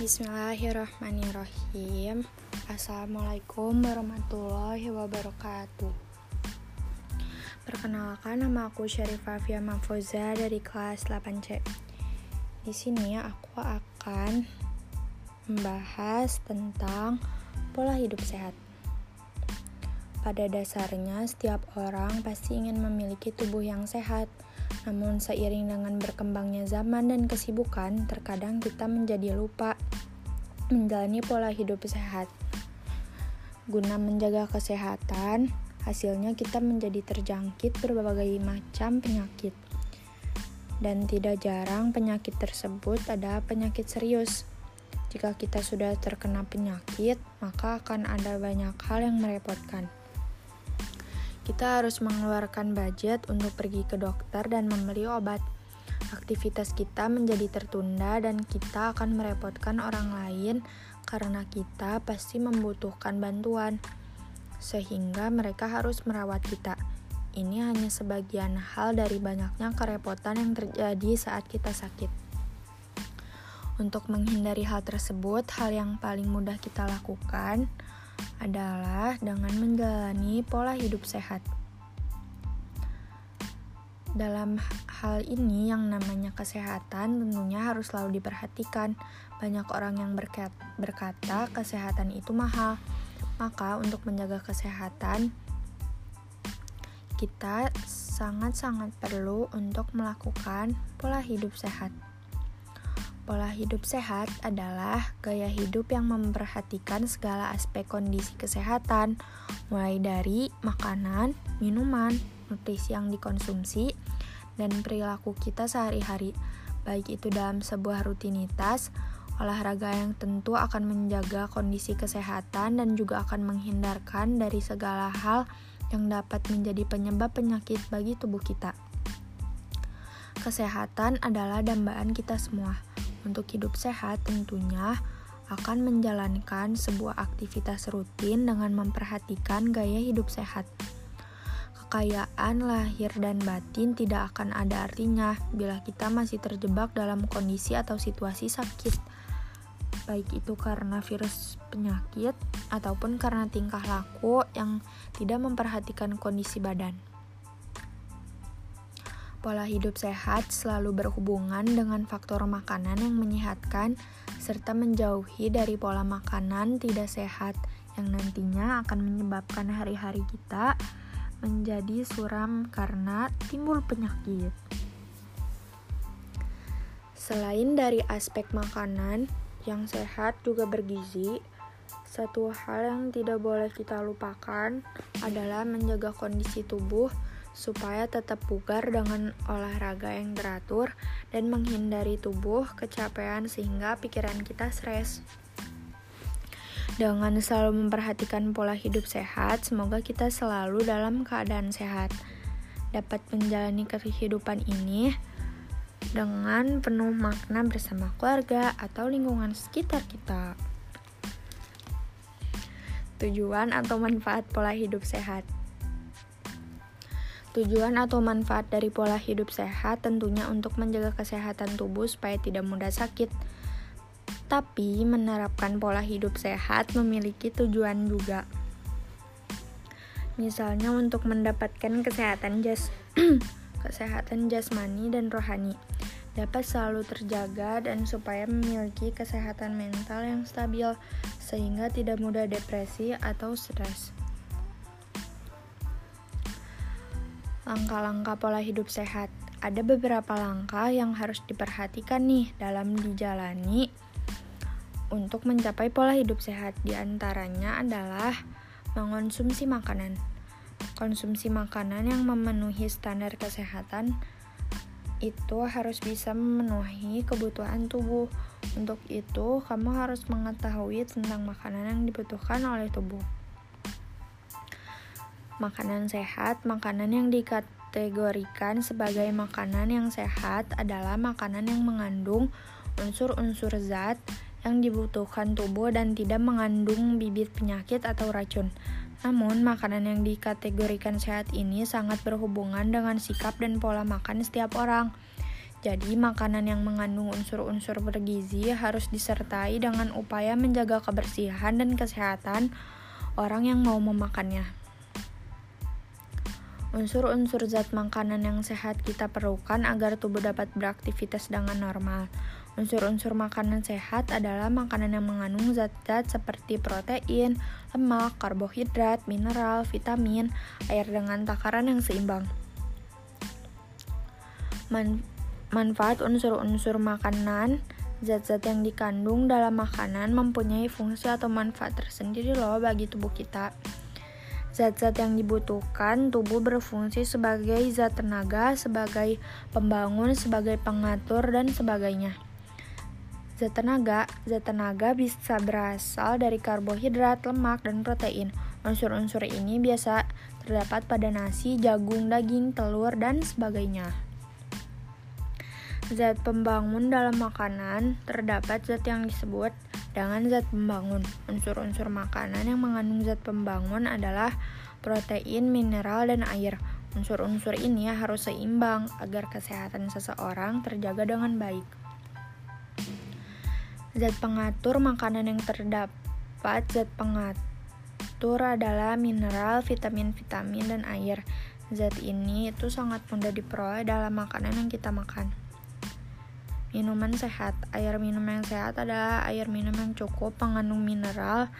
Bismillahirrahmanirrahim. Assalamualaikum warahmatullahi wabarakatuh. Perkenalkan nama aku Syarifah Fia Mafoza dari kelas 8C Di sini aku akan membahas tentang pola hidup sehat. Pada dasarnya, setiap orang pasti ingin memiliki tubuh yang sehat, namun seiring dengan berkembangnya zaman dan kesibukan, terkadang kita menjadi lupa menjalani pola hidup sehat. Guna menjaga kesehatan, hasilnya kita menjadi terjangkit berbagai macam penyakit. Dan tidak jarang penyakit tersebut adalah penyakit serius. Jika kita sudah terkena penyakit, maka akan ada banyak hal yang merepotkan kita harus mengeluarkan budget untuk pergi ke dokter dan membeli obat. Aktivitas kita menjadi tertunda dan kita akan merepotkan orang lain karena kita pasti membutuhkan bantuan. Sehingga mereka harus merawat kita. Ini hanya sebagian hal dari banyaknya kerepotan yang terjadi saat kita sakit. Untuk menghindari hal tersebut, hal yang paling mudah kita lakukan adalah dengan menjalani pola hidup sehat. Dalam hal ini yang namanya kesehatan tentunya harus selalu diperhatikan. Banyak orang yang berkata kesehatan itu mahal. Maka untuk menjaga kesehatan kita sangat-sangat perlu untuk melakukan pola hidup sehat. Pola hidup sehat adalah gaya hidup yang memperhatikan segala aspek kondisi kesehatan, mulai dari makanan, minuman, nutrisi yang dikonsumsi, dan perilaku kita sehari-hari, baik itu dalam sebuah rutinitas, olahraga yang tentu akan menjaga kondisi kesehatan dan juga akan menghindarkan dari segala hal yang dapat menjadi penyebab penyakit bagi tubuh kita. Kesehatan adalah dambaan kita semua untuk hidup sehat tentunya akan menjalankan sebuah aktivitas rutin dengan memperhatikan gaya hidup sehat. Kekayaan lahir dan batin tidak akan ada artinya bila kita masih terjebak dalam kondisi atau situasi sakit, baik itu karena virus penyakit ataupun karena tingkah laku yang tidak memperhatikan kondisi badan. Pola hidup sehat selalu berhubungan dengan faktor makanan yang menyehatkan serta menjauhi dari pola makanan tidak sehat yang nantinya akan menyebabkan hari-hari kita menjadi suram karena timbul penyakit. Selain dari aspek makanan yang sehat juga bergizi, satu hal yang tidak boleh kita lupakan adalah menjaga kondisi tubuh supaya tetap bugar dengan olahraga yang teratur dan menghindari tubuh kecapean sehingga pikiran kita stres. Dengan selalu memperhatikan pola hidup sehat, semoga kita selalu dalam keadaan sehat. Dapat menjalani kehidupan ini dengan penuh makna bersama keluarga atau lingkungan sekitar kita. Tujuan atau manfaat pola hidup sehat Tujuan atau manfaat dari pola hidup sehat tentunya untuk menjaga kesehatan tubuh supaya tidak mudah sakit. Tapi menerapkan pola hidup sehat memiliki tujuan juga. Misalnya untuk mendapatkan kesehatan jas kesehatan jasmani dan rohani dapat selalu terjaga dan supaya memiliki kesehatan mental yang stabil sehingga tidak mudah depresi atau stres. Langkah-langkah pola hidup sehat. Ada beberapa langkah yang harus diperhatikan nih dalam dijalani untuk mencapai pola hidup sehat. Di antaranya adalah mengonsumsi makanan. Konsumsi makanan yang memenuhi standar kesehatan itu harus bisa memenuhi kebutuhan tubuh. Untuk itu, kamu harus mengetahui tentang makanan yang dibutuhkan oleh tubuh. Makanan sehat, makanan yang dikategorikan sebagai makanan yang sehat adalah makanan yang mengandung unsur-unsur zat yang dibutuhkan tubuh dan tidak mengandung bibit penyakit atau racun. Namun, makanan yang dikategorikan sehat ini sangat berhubungan dengan sikap dan pola makan setiap orang. Jadi, makanan yang mengandung unsur-unsur bergizi harus disertai dengan upaya menjaga kebersihan dan kesehatan orang yang mau memakannya. Unsur-unsur zat makanan yang sehat kita perlukan agar tubuh dapat beraktivitas dengan normal. Unsur-unsur makanan sehat adalah makanan yang mengandung zat-zat seperti protein, lemak, karbohidrat, mineral, vitamin, air dengan takaran yang seimbang. Man Manfaat unsur-unsur makanan Zat-zat yang dikandung dalam makanan mempunyai fungsi atau manfaat tersendiri loh bagi tubuh kita. Zat-zat yang dibutuhkan tubuh berfungsi sebagai zat tenaga, sebagai pembangun, sebagai pengatur, dan sebagainya. Zat tenaga, zat tenaga bisa berasal dari karbohidrat, lemak, dan protein. Unsur-unsur ini biasa terdapat pada nasi, jagung, daging, telur, dan sebagainya. Zat pembangun dalam makanan terdapat zat yang disebut dengan zat pembangun. Unsur-unsur makanan yang mengandung zat pembangun adalah protein, mineral, dan air. Unsur-unsur ini harus seimbang agar kesehatan seseorang terjaga dengan baik. Zat pengatur makanan yang terdapat zat pengatur adalah mineral, vitamin-vitamin, dan air. Zat ini itu sangat mudah diperoleh dalam makanan yang kita makan. Minuman sehat. Air minum yang sehat adalah air minum yang cukup mengandung mineral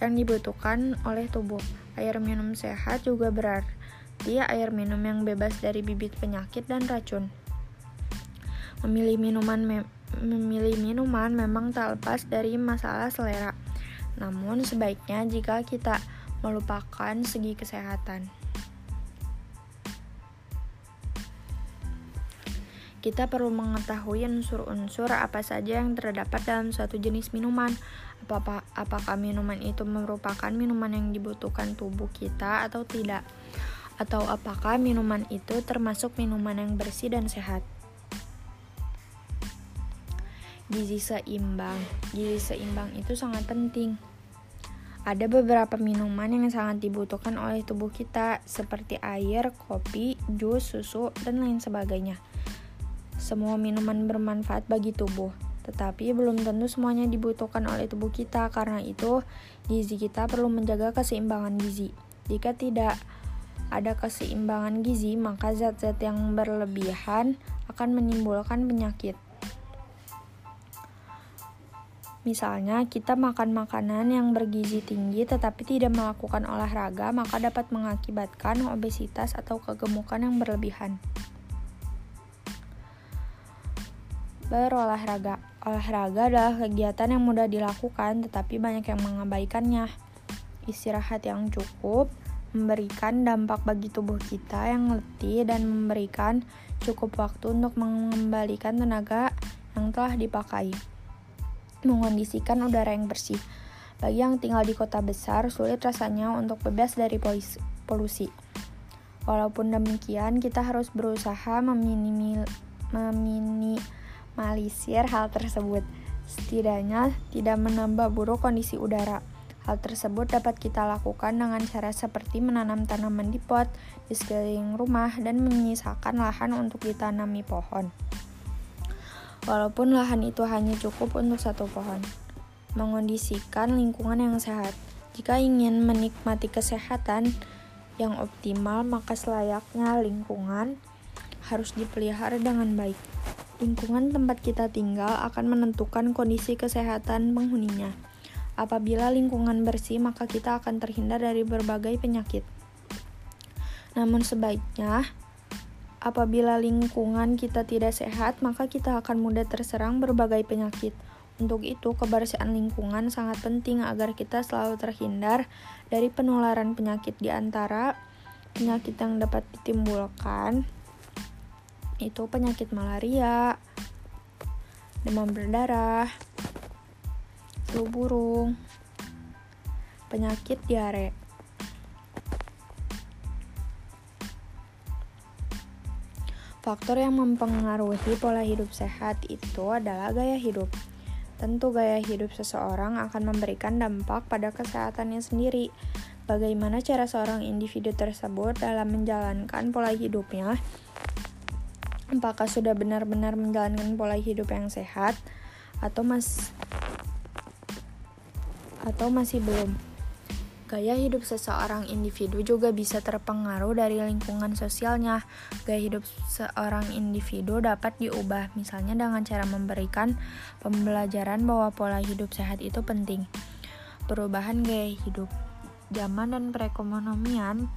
yang dibutuhkan oleh tubuh. Air minum sehat juga berarti air minum yang bebas dari bibit penyakit dan racun. Memilih minuman me memilih minuman memang tak lepas dari masalah selera. Namun sebaiknya jika kita melupakan segi kesehatan. Kita perlu mengetahui unsur-unsur apa saja yang terdapat dalam suatu jenis minuman. Apakah, minuman itu merupakan minuman yang dibutuhkan tubuh kita atau tidak? Atau apakah minuman itu termasuk minuman yang bersih dan sehat? Gizi seimbang. Gizi seimbang itu sangat penting. Ada beberapa minuman yang sangat dibutuhkan oleh tubuh kita, seperti air, kopi, jus, susu, dan lain sebagainya. Semua minuman bermanfaat bagi tubuh, tetapi belum tentu semuanya dibutuhkan oleh tubuh kita. Karena itu, gizi kita perlu menjaga keseimbangan gizi. Jika tidak ada keseimbangan gizi, maka zat-zat yang berlebihan akan menimbulkan penyakit. Misalnya, kita makan makanan yang bergizi tinggi tetapi tidak melakukan olahraga, maka dapat mengakibatkan obesitas atau kegemukan yang berlebihan. Berolahraga. Olahraga adalah kegiatan yang mudah dilakukan tetapi banyak yang mengabaikannya. Istirahat yang cukup memberikan dampak bagi tubuh kita yang letih dan memberikan cukup waktu untuk mengembalikan tenaga yang telah dipakai. Mengondisikan udara yang bersih. Bagi yang tinggal di kota besar, sulit rasanya untuk bebas dari polusi. Walaupun demikian, kita harus berusaha meminimalisir hal tersebut. Setidaknya tidak menambah buruk kondisi udara. Hal tersebut dapat kita lakukan dengan cara seperti menanam tanaman di pot di sekeliling rumah dan menyisakan lahan untuk ditanami pohon. Walaupun lahan itu hanya cukup untuk satu pohon. Mengondisikan lingkungan yang sehat. Jika ingin menikmati kesehatan yang optimal, maka selayaknya lingkungan harus dipelihara dengan baik. Lingkungan tempat kita tinggal akan menentukan kondisi kesehatan penghuninya. Apabila lingkungan bersih, maka kita akan terhindar dari berbagai penyakit. Namun sebaiknya, apabila lingkungan kita tidak sehat, maka kita akan mudah terserang berbagai penyakit. Untuk itu, kebersihan lingkungan sangat penting agar kita selalu terhindar dari penularan penyakit di antara penyakit yang dapat ditimbulkan itu penyakit malaria, demam berdarah, flu burung, penyakit diare. Faktor yang mempengaruhi pola hidup sehat itu adalah gaya hidup. Tentu gaya hidup seseorang akan memberikan dampak pada kesehatannya sendiri. Bagaimana cara seorang individu tersebut dalam menjalankan pola hidupnya apakah sudah benar-benar menjalankan pola hidup yang sehat atau mas atau masih belum. Gaya hidup seseorang individu juga bisa terpengaruh dari lingkungan sosialnya. Gaya hidup seorang individu dapat diubah, misalnya dengan cara memberikan pembelajaran bahwa pola hidup sehat itu penting. Perubahan gaya hidup, zaman dan perekonomian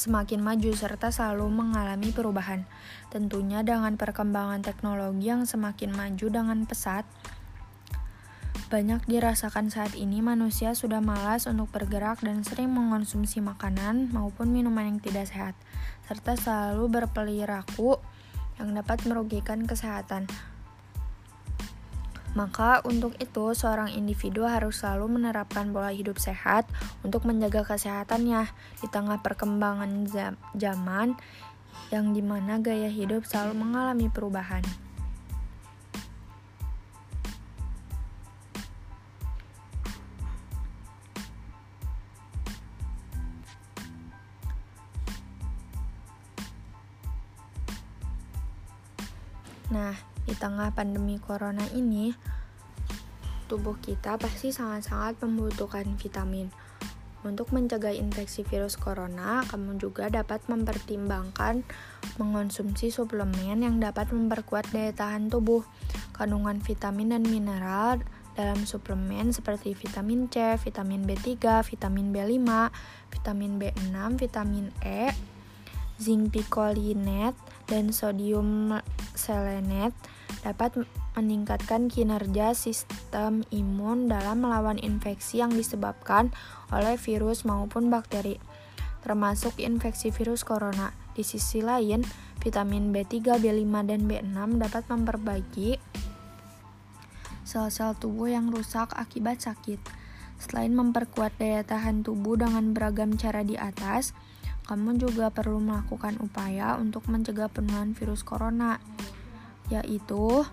semakin maju serta selalu mengalami perubahan. Tentunya dengan perkembangan teknologi yang semakin maju dengan pesat, banyak dirasakan saat ini manusia sudah malas untuk bergerak dan sering mengonsumsi makanan maupun minuman yang tidak sehat, serta selalu berperilaku yang dapat merugikan kesehatan. Maka untuk itu seorang individu harus selalu menerapkan pola hidup sehat untuk menjaga kesehatannya di tengah perkembangan zaman yang di mana gaya hidup selalu mengalami perubahan. Nah, di tengah pandemi corona ini, tubuh kita pasti sangat-sangat membutuhkan vitamin. Untuk mencegah infeksi virus corona, kamu juga dapat mempertimbangkan mengonsumsi suplemen yang dapat memperkuat daya tahan tubuh. Kandungan vitamin dan mineral dalam suplemen seperti vitamin C, vitamin B3, vitamin B5, vitamin B6, vitamin E, zinc picolinate, dan sodium selenate dapat meningkatkan kinerja sistem imun dalam melawan infeksi yang disebabkan oleh virus maupun bakteri, termasuk infeksi virus corona. Di sisi lain, vitamin B3, B5, dan B6 dapat memperbaiki sel-sel tubuh yang rusak akibat sakit. Selain memperkuat daya tahan tubuh dengan beragam cara di atas, kamu juga perlu melakukan upaya untuk mencegah penularan virus corona, yaitu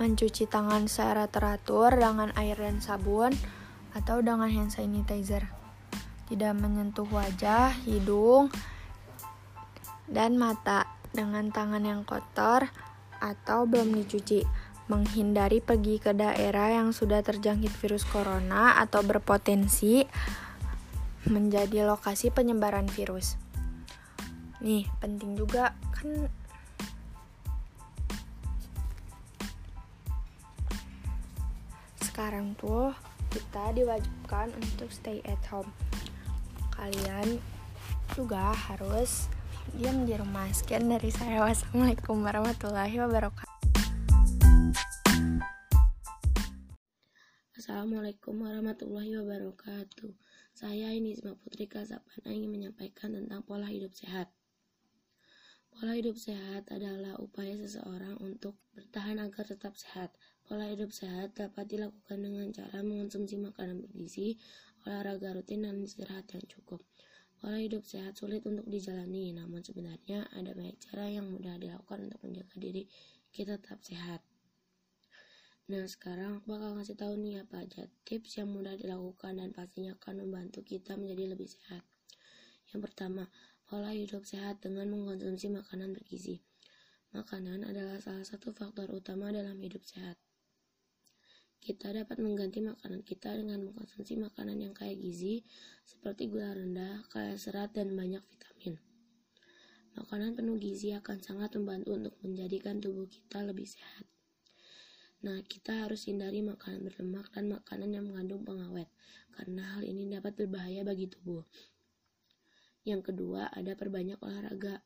mencuci tangan secara teratur dengan air dan sabun atau dengan hand sanitizer. Tidak menyentuh wajah, hidung, dan mata dengan tangan yang kotor atau belum dicuci. Menghindari pergi ke daerah yang sudah terjangkit virus corona atau berpotensi menjadi lokasi penyebaran virus. Nih, penting juga kan sekarang tuh kita diwajibkan untuk stay at home. Kalian juga harus diam di rumah. Sekian dari saya. Wassalamualaikum warahmatullahi wabarakatuh. Assalamualaikum warahmatullahi wabarakatuh. Saya Inisma Putri Kasapana ingin menyampaikan tentang pola hidup sehat. Pola hidup sehat adalah upaya seseorang untuk bertahan agar tetap sehat. Pola hidup sehat dapat dilakukan dengan cara mengonsumsi makanan bergizi, olahraga rutin, dan istirahat yang cukup. Pola hidup sehat sulit untuk dijalani, namun sebenarnya ada banyak cara yang mudah dilakukan untuk menjaga diri kita tetap sehat. Nah sekarang aku bakal ngasih tahu nih apa aja tips yang mudah dilakukan dan pastinya akan membantu kita menjadi lebih sehat. Yang pertama, pola hidup sehat dengan mengkonsumsi makanan bergizi. Makanan adalah salah satu faktor utama dalam hidup sehat. Kita dapat mengganti makanan kita dengan mengkonsumsi makanan yang kaya gizi seperti gula rendah, kaya serat, dan banyak vitamin. Makanan penuh gizi akan sangat membantu untuk menjadikan tubuh kita lebih sehat. Nah, kita harus hindari makanan berlemak dan makanan yang mengandung pengawet, karena hal ini dapat berbahaya bagi tubuh. Yang kedua, ada perbanyak olahraga.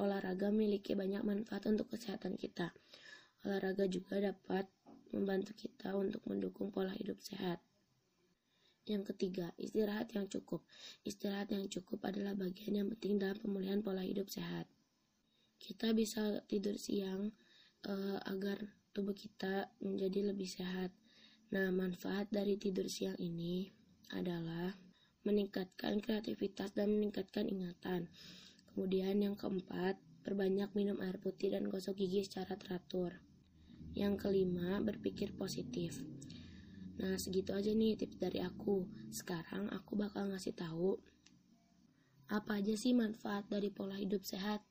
olahraga memiliki banyak manfaat untuk kesehatan kita. Olahraga juga dapat membantu kita untuk mendukung pola hidup sehat. Yang ketiga, istirahat yang cukup. Istirahat yang cukup adalah bagian yang penting dalam pemulihan pola hidup sehat. Kita bisa tidur siang, uh, agar tubuh kita menjadi lebih sehat. Nah, manfaat dari tidur siang ini adalah meningkatkan kreativitas dan meningkatkan ingatan. Kemudian yang keempat, perbanyak minum air putih dan gosok gigi secara teratur. Yang kelima, berpikir positif. Nah, segitu aja nih tips dari aku. Sekarang aku bakal ngasih tahu Apa aja sih manfaat dari pola hidup sehat?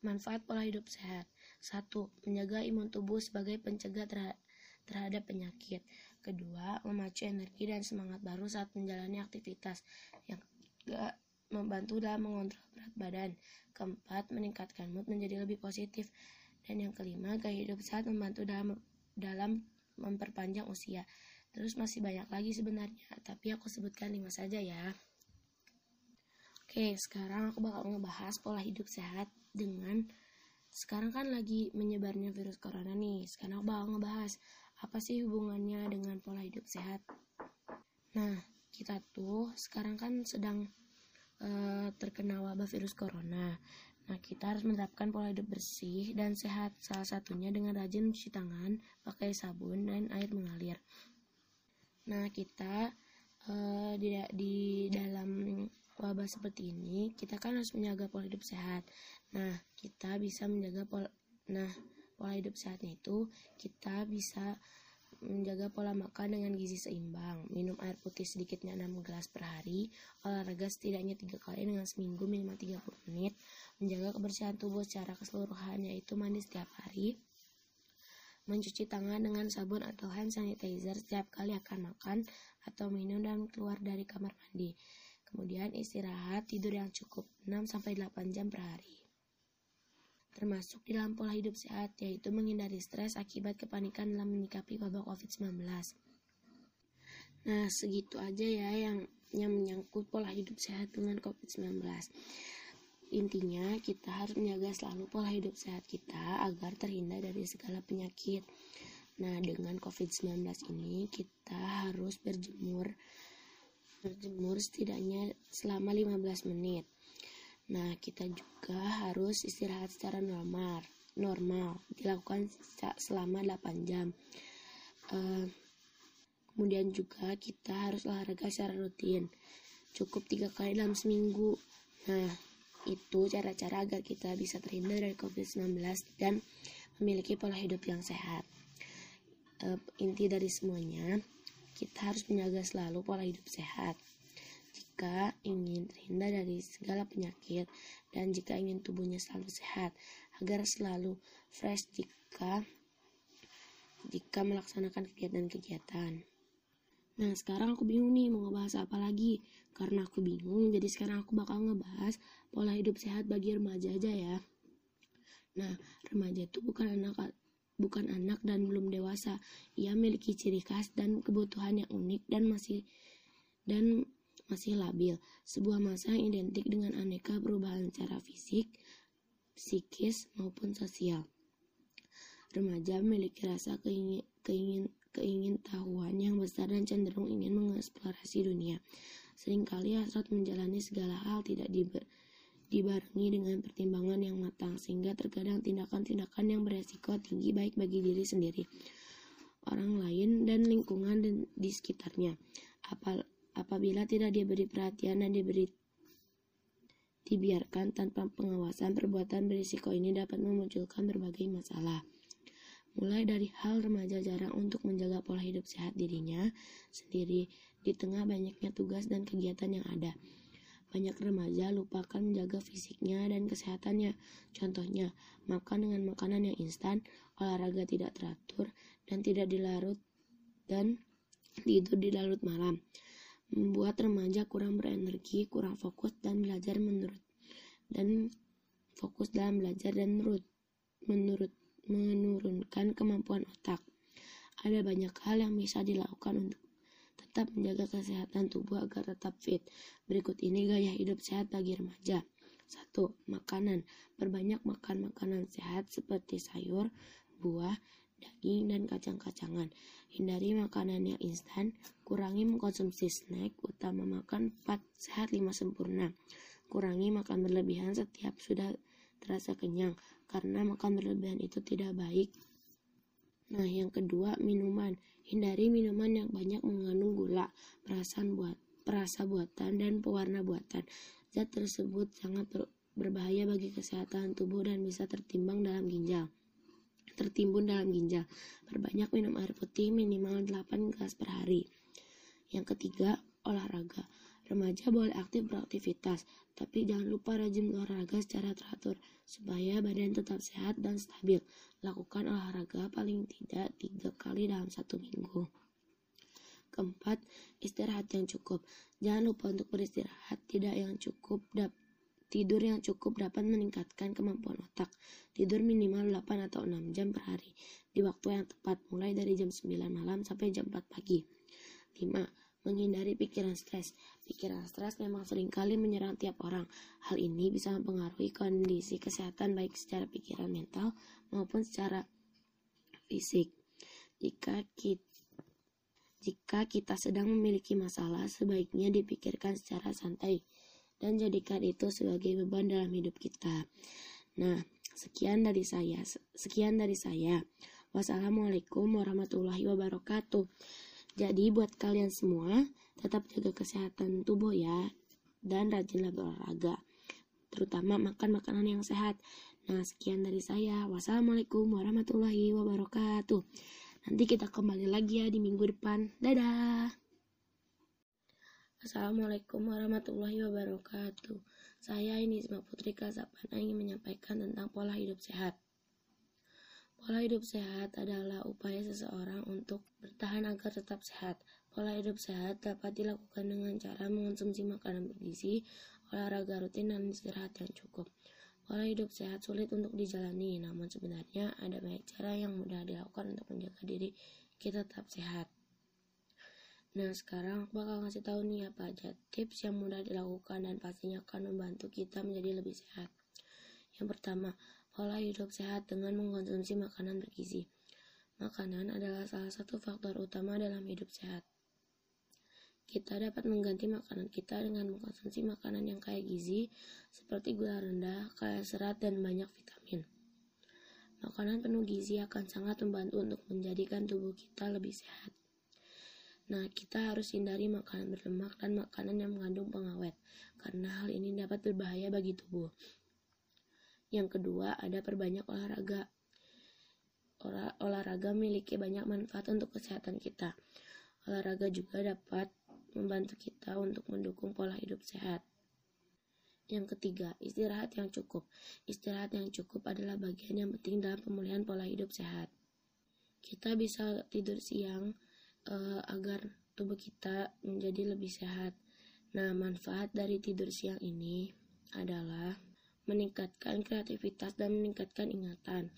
Manfaat pola hidup sehat. Satu, menjaga imun tubuh sebagai pencegah terhadap penyakit. Kedua, memacu energi dan semangat baru saat menjalani aktivitas. Yang ketiga, membantu dalam mengontrol berat badan. Keempat, meningkatkan mood menjadi lebih positif. Dan yang kelima, gaya hidup sehat membantu dalam dalam memperpanjang usia. Terus masih banyak lagi sebenarnya, tapi aku sebutkan lima saja ya. Oke, sekarang aku bakal ngebahas pola hidup sehat dengan sekarang kan lagi menyebarnya virus corona nih. Sekarang aku bakal ngebahas apa sih hubungannya dengan pola hidup sehat. Nah, kita tuh sekarang kan sedang uh, terkena wabah virus corona. Nah, kita harus menerapkan pola hidup bersih dan sehat. Salah satunya dengan rajin mencuci tangan, pakai sabun dan air mengalir. Nah, kita uh, di, di dalam wabah seperti ini, kita kan harus menjaga pola hidup sehat. Nah, kita bisa menjaga pola nah, pola hidup sehatnya itu kita bisa menjaga pola makan dengan gizi seimbang, minum air putih sedikitnya 6 gelas per hari, olahraga setidaknya 3 kali dengan seminggu minimal 30 menit, menjaga kebersihan tubuh secara keseluruhan yaitu mandi setiap hari, mencuci tangan dengan sabun atau hand sanitizer setiap kali akan makan atau minum dan keluar dari kamar mandi. Kemudian istirahat tidur yang cukup 6-8 jam per hari. Termasuk di dalam pola hidup sehat, yaitu menghindari stres akibat kepanikan dalam menyikapi wabah COVID-19. Nah, segitu aja ya yang yang menyangkut pola hidup sehat dengan COVID-19. Intinya, kita harus menjaga selalu pola hidup sehat kita agar terhindar dari segala penyakit. Nah, dengan COVID-19 ini kita harus berjemur berjemur setidaknya selama 15 menit. Nah, kita juga harus istirahat secara normal, normal dilakukan selama 8 jam. Uh, kemudian juga kita harus olahraga secara rutin, cukup tiga kali dalam seminggu. Nah, itu cara-cara agar kita bisa terhindar dari COVID-19 dan memiliki pola hidup yang sehat. Uh, inti dari semuanya, kita harus menjaga selalu pola hidup sehat. Jika ingin terhindar dari segala penyakit dan jika ingin tubuhnya selalu sehat, agar selalu fresh jika jika melaksanakan kegiatan-kegiatan. Nah, sekarang aku bingung nih mau ngebahas apa lagi. Karena aku bingung, jadi sekarang aku bakal ngebahas pola hidup sehat bagi remaja aja ya. Nah, remaja itu bukan anak bukan anak dan belum dewasa. Ia memiliki ciri khas dan kebutuhan yang unik dan masih dan masih labil. Sebuah masa yang identik dengan aneka perubahan secara fisik, psikis maupun sosial. Remaja memiliki rasa keingin, keingin, keingin tahuan yang besar dan cenderung ingin mengeksplorasi dunia. Seringkali hasrat menjalani segala hal tidak diber, dibarengi dengan pertimbangan yang matang sehingga terkadang tindakan-tindakan yang beresiko tinggi baik bagi diri sendiri, orang lain dan lingkungan di sekitarnya. Apal apabila tidak diberi perhatian dan diberi dibiarkan tanpa pengawasan, perbuatan berisiko ini dapat memunculkan berbagai masalah. Mulai dari hal remaja jarang untuk menjaga pola hidup sehat dirinya sendiri di tengah banyaknya tugas dan kegiatan yang ada banyak remaja lupakan menjaga fisiknya dan kesehatannya. Contohnya, makan dengan makanan yang instan, olahraga tidak teratur, dan tidak dilarut dan tidur di larut malam. Membuat remaja kurang berenergi, kurang fokus dan belajar menurut dan fokus dalam belajar dan menurut menurut menurunkan kemampuan otak. Ada banyak hal yang bisa dilakukan untuk tetap menjaga kesehatan tubuh agar tetap fit. Berikut ini gaya hidup sehat bagi remaja. 1. Makanan. Perbanyak makan makanan sehat seperti sayur, buah, daging, dan kacang-kacangan. Hindari makanan yang instan, kurangi mengkonsumsi snack, utama makan 4 sehat 5 sempurna. Kurangi makan berlebihan setiap sudah terasa kenyang, karena makan berlebihan itu tidak baik Nah, yang kedua, minuman. Hindari minuman yang banyak mengandung gula, perasan buat perasa buatan dan pewarna buatan. Zat tersebut sangat ber, berbahaya bagi kesehatan tubuh dan bisa tertimbang dalam ginjal. Tertimbun dalam ginjal. Perbanyak minum air putih minimal 8 gelas per hari. Yang ketiga, olahraga. Remaja boleh aktif beraktivitas, tapi jangan lupa rajin olahraga secara teratur supaya badan tetap sehat dan stabil. Lakukan olahraga paling tidak tiga kali dalam satu minggu. Keempat, istirahat yang cukup. Jangan lupa untuk beristirahat tidak yang cukup Tidur yang cukup dapat meningkatkan kemampuan otak. Tidur minimal 8 atau 6 jam per hari di waktu yang tepat mulai dari jam 9 malam sampai jam 4 pagi. 5 menghindari pikiran stres. Pikiran stres memang sering kali menyerang tiap orang. Hal ini bisa mempengaruhi kondisi kesehatan baik secara pikiran mental maupun secara fisik. Jika kita jika kita sedang memiliki masalah, sebaiknya dipikirkan secara santai dan jadikan itu sebagai beban dalam hidup kita. Nah, sekian dari saya. Sekian dari saya. Wassalamualaikum warahmatullahi wabarakatuh. Jadi buat kalian semua, tetap jaga kesehatan tubuh ya dan rajinlah berolahraga. Terutama makan makanan yang sehat. Nah, sekian dari saya. Wassalamualaikum warahmatullahi wabarakatuh. Nanti kita kembali lagi ya di minggu depan. Dadah. Assalamualaikum warahmatullahi wabarakatuh. Saya ini Isma Putri Kasapana ingin menyampaikan tentang pola hidup sehat. Pola hidup sehat adalah upaya seseorang untuk bertahan agar tetap sehat. Pola hidup sehat dapat dilakukan dengan cara mengonsumsi makanan bergizi, olahraga rutin, dan istirahat yang cukup. Pola hidup sehat sulit untuk dijalani, namun sebenarnya ada banyak cara yang mudah dilakukan untuk menjaga diri kita tetap sehat. Nah, sekarang aku bakal ngasih tahu nih apa aja tips yang mudah dilakukan dan pastinya akan membantu kita menjadi lebih sehat. Yang pertama, Pola hidup sehat dengan mengkonsumsi makanan bergizi. Makanan adalah salah satu faktor utama dalam hidup sehat. Kita dapat mengganti makanan kita dengan mengkonsumsi makanan yang kaya gizi, seperti gula rendah, kaya serat, dan banyak vitamin. Makanan penuh gizi akan sangat membantu untuk menjadikan tubuh kita lebih sehat. Nah, kita harus hindari makanan berlemak dan makanan yang mengandung pengawet, karena hal ini dapat berbahaya bagi tubuh. Yang kedua, ada perbanyak olahraga. olahraga memiliki banyak manfaat untuk kesehatan kita. Olahraga juga dapat membantu kita untuk mendukung pola hidup sehat. Yang ketiga, istirahat yang cukup. Istirahat yang cukup adalah bagian yang penting dalam pemulihan pola hidup sehat. Kita bisa tidur siang uh, agar tubuh kita menjadi lebih sehat. Nah, manfaat dari tidur siang ini adalah meningkatkan kreativitas dan meningkatkan ingatan.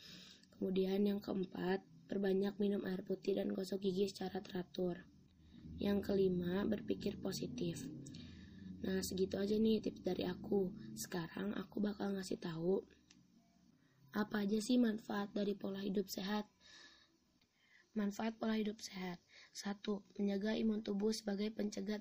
Kemudian yang keempat, perbanyak minum air putih dan gosok gigi secara teratur. Yang kelima, berpikir positif. Nah, segitu aja nih tips dari aku. Sekarang aku bakal ngasih tahu apa aja sih manfaat dari pola hidup sehat. Manfaat pola hidup sehat. Satu, menjaga imun tubuh sebagai pencegah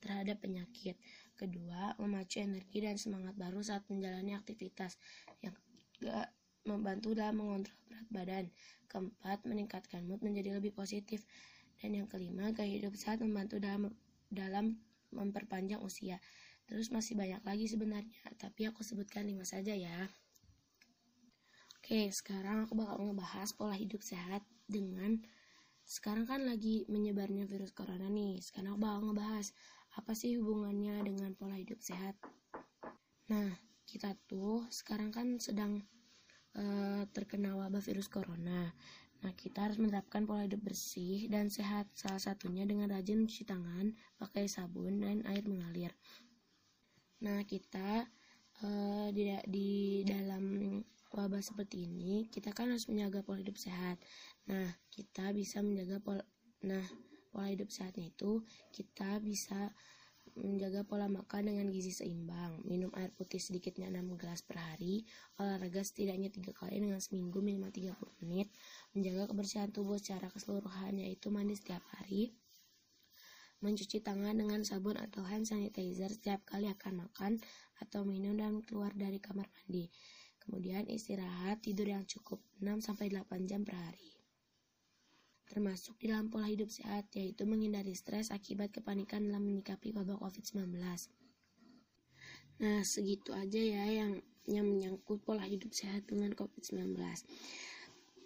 terhadap penyakit. Kedua, memacu energi dan semangat baru saat menjalani aktivitas. Yang ketiga, membantu dalam mengontrol berat badan. Keempat, meningkatkan mood menjadi lebih positif. Dan yang kelima, gaya hidup sehat membantu dalam dalam memperpanjang usia. Terus masih banyak lagi sebenarnya, tapi aku sebutkan lima saja ya. Oke, sekarang aku bakal ngebahas pola hidup sehat dengan sekarang kan lagi menyebarnya virus corona nih. Sekarang aku bakal ngebahas apa sih hubungannya dengan pola hidup sehat? Nah, kita tuh sekarang kan sedang uh, terkena wabah virus corona. Nah, kita harus menerapkan pola hidup bersih dan sehat. Salah satunya dengan rajin mencuci tangan, pakai sabun dan air mengalir. Nah, kita uh, di, di dalam wabah seperti ini, kita kan harus menjaga pola hidup sehat. Nah, kita bisa menjaga pola Nah, pola hidup sehatnya itu kita bisa menjaga pola makan dengan gizi seimbang, minum air putih sedikitnya 6 gelas per hari, olahraga setidaknya 3 kali dengan seminggu minimal 30 menit, menjaga kebersihan tubuh secara keseluruhan yaitu mandi setiap hari, mencuci tangan dengan sabun atau hand sanitizer setiap kali akan makan atau minum dan keluar dari kamar mandi. Kemudian istirahat, tidur yang cukup 6-8 jam per hari termasuk di dalam pola hidup sehat, yaitu menghindari stres akibat kepanikan dalam menyikapi wabah COVID-19. Nah, segitu aja ya yang yang menyangkut pola hidup sehat dengan COVID-19.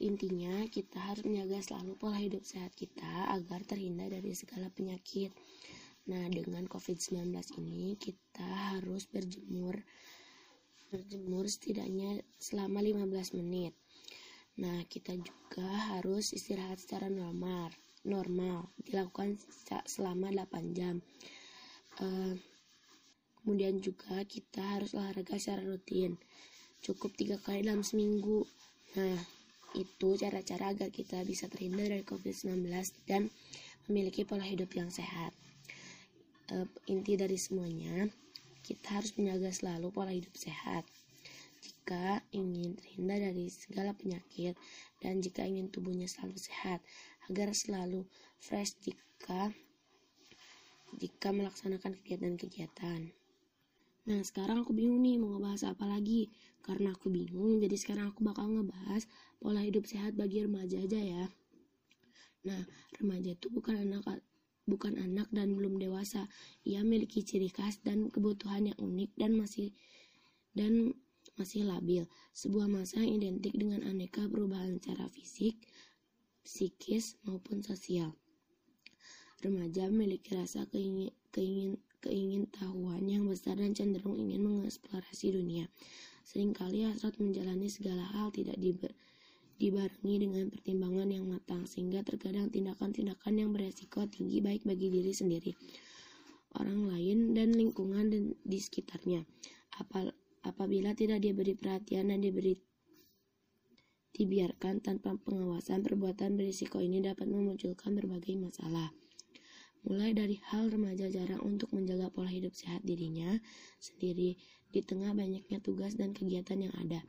Intinya, kita harus menjaga selalu pola hidup sehat kita agar terhindar dari segala penyakit. Nah, dengan COVID-19 ini kita harus berjemur berjemur setidaknya selama 15 menit. Nah, kita juga harus istirahat secara normal, normal dilakukan selama 8 jam. Uh, kemudian juga kita harus olahraga secara rutin, cukup tiga kali dalam seminggu. Nah, itu cara-cara agar kita bisa terhindar dari COVID-19 dan memiliki pola hidup yang sehat. Uh, inti dari semuanya, kita harus menjaga selalu pola hidup sehat jika ingin terhindar dari segala penyakit dan jika ingin tubuhnya selalu sehat agar selalu fresh jika jika melaksanakan kegiatan-kegiatan. Nah, sekarang aku bingung nih mau ngebahas apa lagi. Karena aku bingung, jadi sekarang aku bakal ngebahas pola hidup sehat bagi remaja aja ya. Nah, remaja itu bukan anak bukan anak dan belum dewasa. Ia memiliki ciri khas dan kebutuhan yang unik dan masih dan masih labil, sebuah masa yang identik dengan aneka perubahan secara fisik, psikis, maupun sosial. Remaja memiliki rasa keingin, keingin, keingin tahuan yang besar dan cenderung ingin mengeksplorasi dunia. Seringkali hasrat menjalani segala hal tidak diber, dibarengi dengan pertimbangan yang matang, sehingga terkadang tindakan-tindakan yang beresiko tinggi baik bagi diri sendiri, orang lain, dan lingkungan di sekitarnya. Apal, apabila tidak diberi perhatian dan diberi dibiarkan tanpa pengawasan perbuatan berisiko ini dapat memunculkan berbagai masalah mulai dari hal remaja jarang untuk menjaga pola hidup sehat dirinya sendiri di tengah banyaknya tugas dan kegiatan yang ada.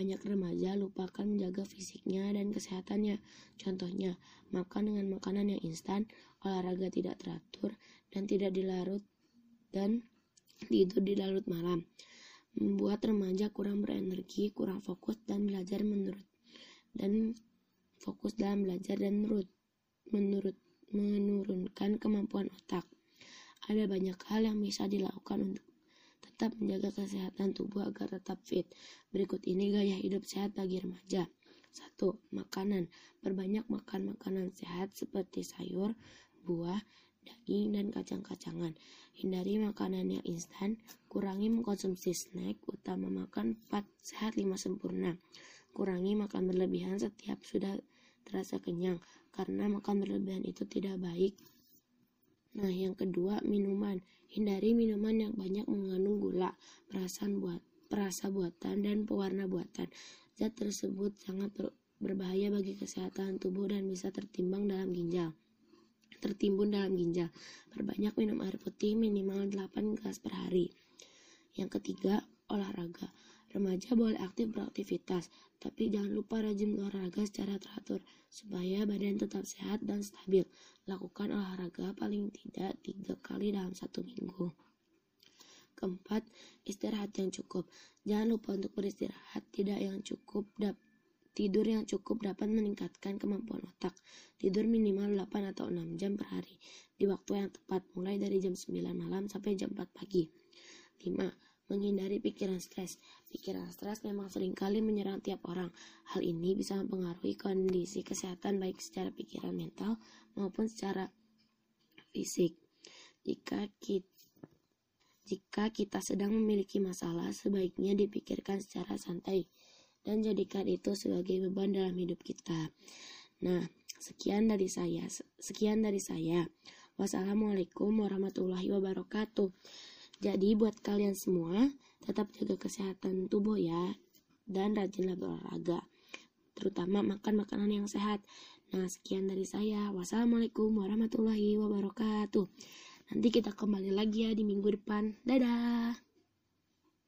Banyak remaja lupakan menjaga fisiknya dan kesehatannya. Contohnya, makan dengan makanan yang instan, olahraga tidak teratur, dan tidak dilarut dan tidur di larut malam membuat remaja kurang berenergi, kurang fokus dan belajar menurut dan fokus dalam belajar dan menurut menurut menurunkan kemampuan otak. Ada banyak hal yang bisa dilakukan untuk tetap menjaga kesehatan tubuh agar tetap fit. Berikut ini gaya hidup sehat bagi remaja. 1. Makanan. Perbanyak makan makanan sehat seperti sayur, buah, daging, dan kacang-kacangan. Hindari makanan yang instan, kurangi mengkonsumsi snack, utama makan 4 sehat 5 sempurna. Kurangi makan berlebihan setiap sudah terasa kenyang, karena makan berlebihan itu tidak baik. Nah, yang kedua, minuman. Hindari minuman yang banyak mengandung gula, perasan buat, perasa buatan, dan pewarna buatan. Zat tersebut sangat berbahaya bagi kesehatan tubuh dan bisa tertimbang dalam ginjal tertimbun dalam ginjal. Perbanyak minum air putih minimal 8 gelas per hari. Yang ketiga, olahraga. Remaja boleh aktif beraktivitas, tapi jangan lupa rajin olahraga secara teratur supaya badan tetap sehat dan stabil. Lakukan olahraga paling tidak tiga kali dalam satu minggu. Keempat, istirahat yang cukup. Jangan lupa untuk beristirahat tidak yang cukup Tidur yang cukup dapat meningkatkan kemampuan otak. Tidur minimal 8 atau 6 jam per hari di waktu yang tepat mulai dari jam 9 malam sampai jam 4 pagi. 5. Menghindari pikiran stres. Pikiran stres memang sering kali menyerang tiap orang. Hal ini bisa mempengaruhi kondisi kesehatan baik secara pikiran mental maupun secara fisik. Jika kita jika kita sedang memiliki masalah, sebaiknya dipikirkan secara santai dan jadikan itu sebagai beban dalam hidup kita. Nah, sekian dari saya. Sekian dari saya. Wassalamualaikum warahmatullahi wabarakatuh. Jadi buat kalian semua, tetap jaga kesehatan tubuh ya dan rajinlah berolahraga. Terutama makan makanan yang sehat. Nah, sekian dari saya. Wassalamualaikum warahmatullahi wabarakatuh. Nanti kita kembali lagi ya di minggu depan. Dadah.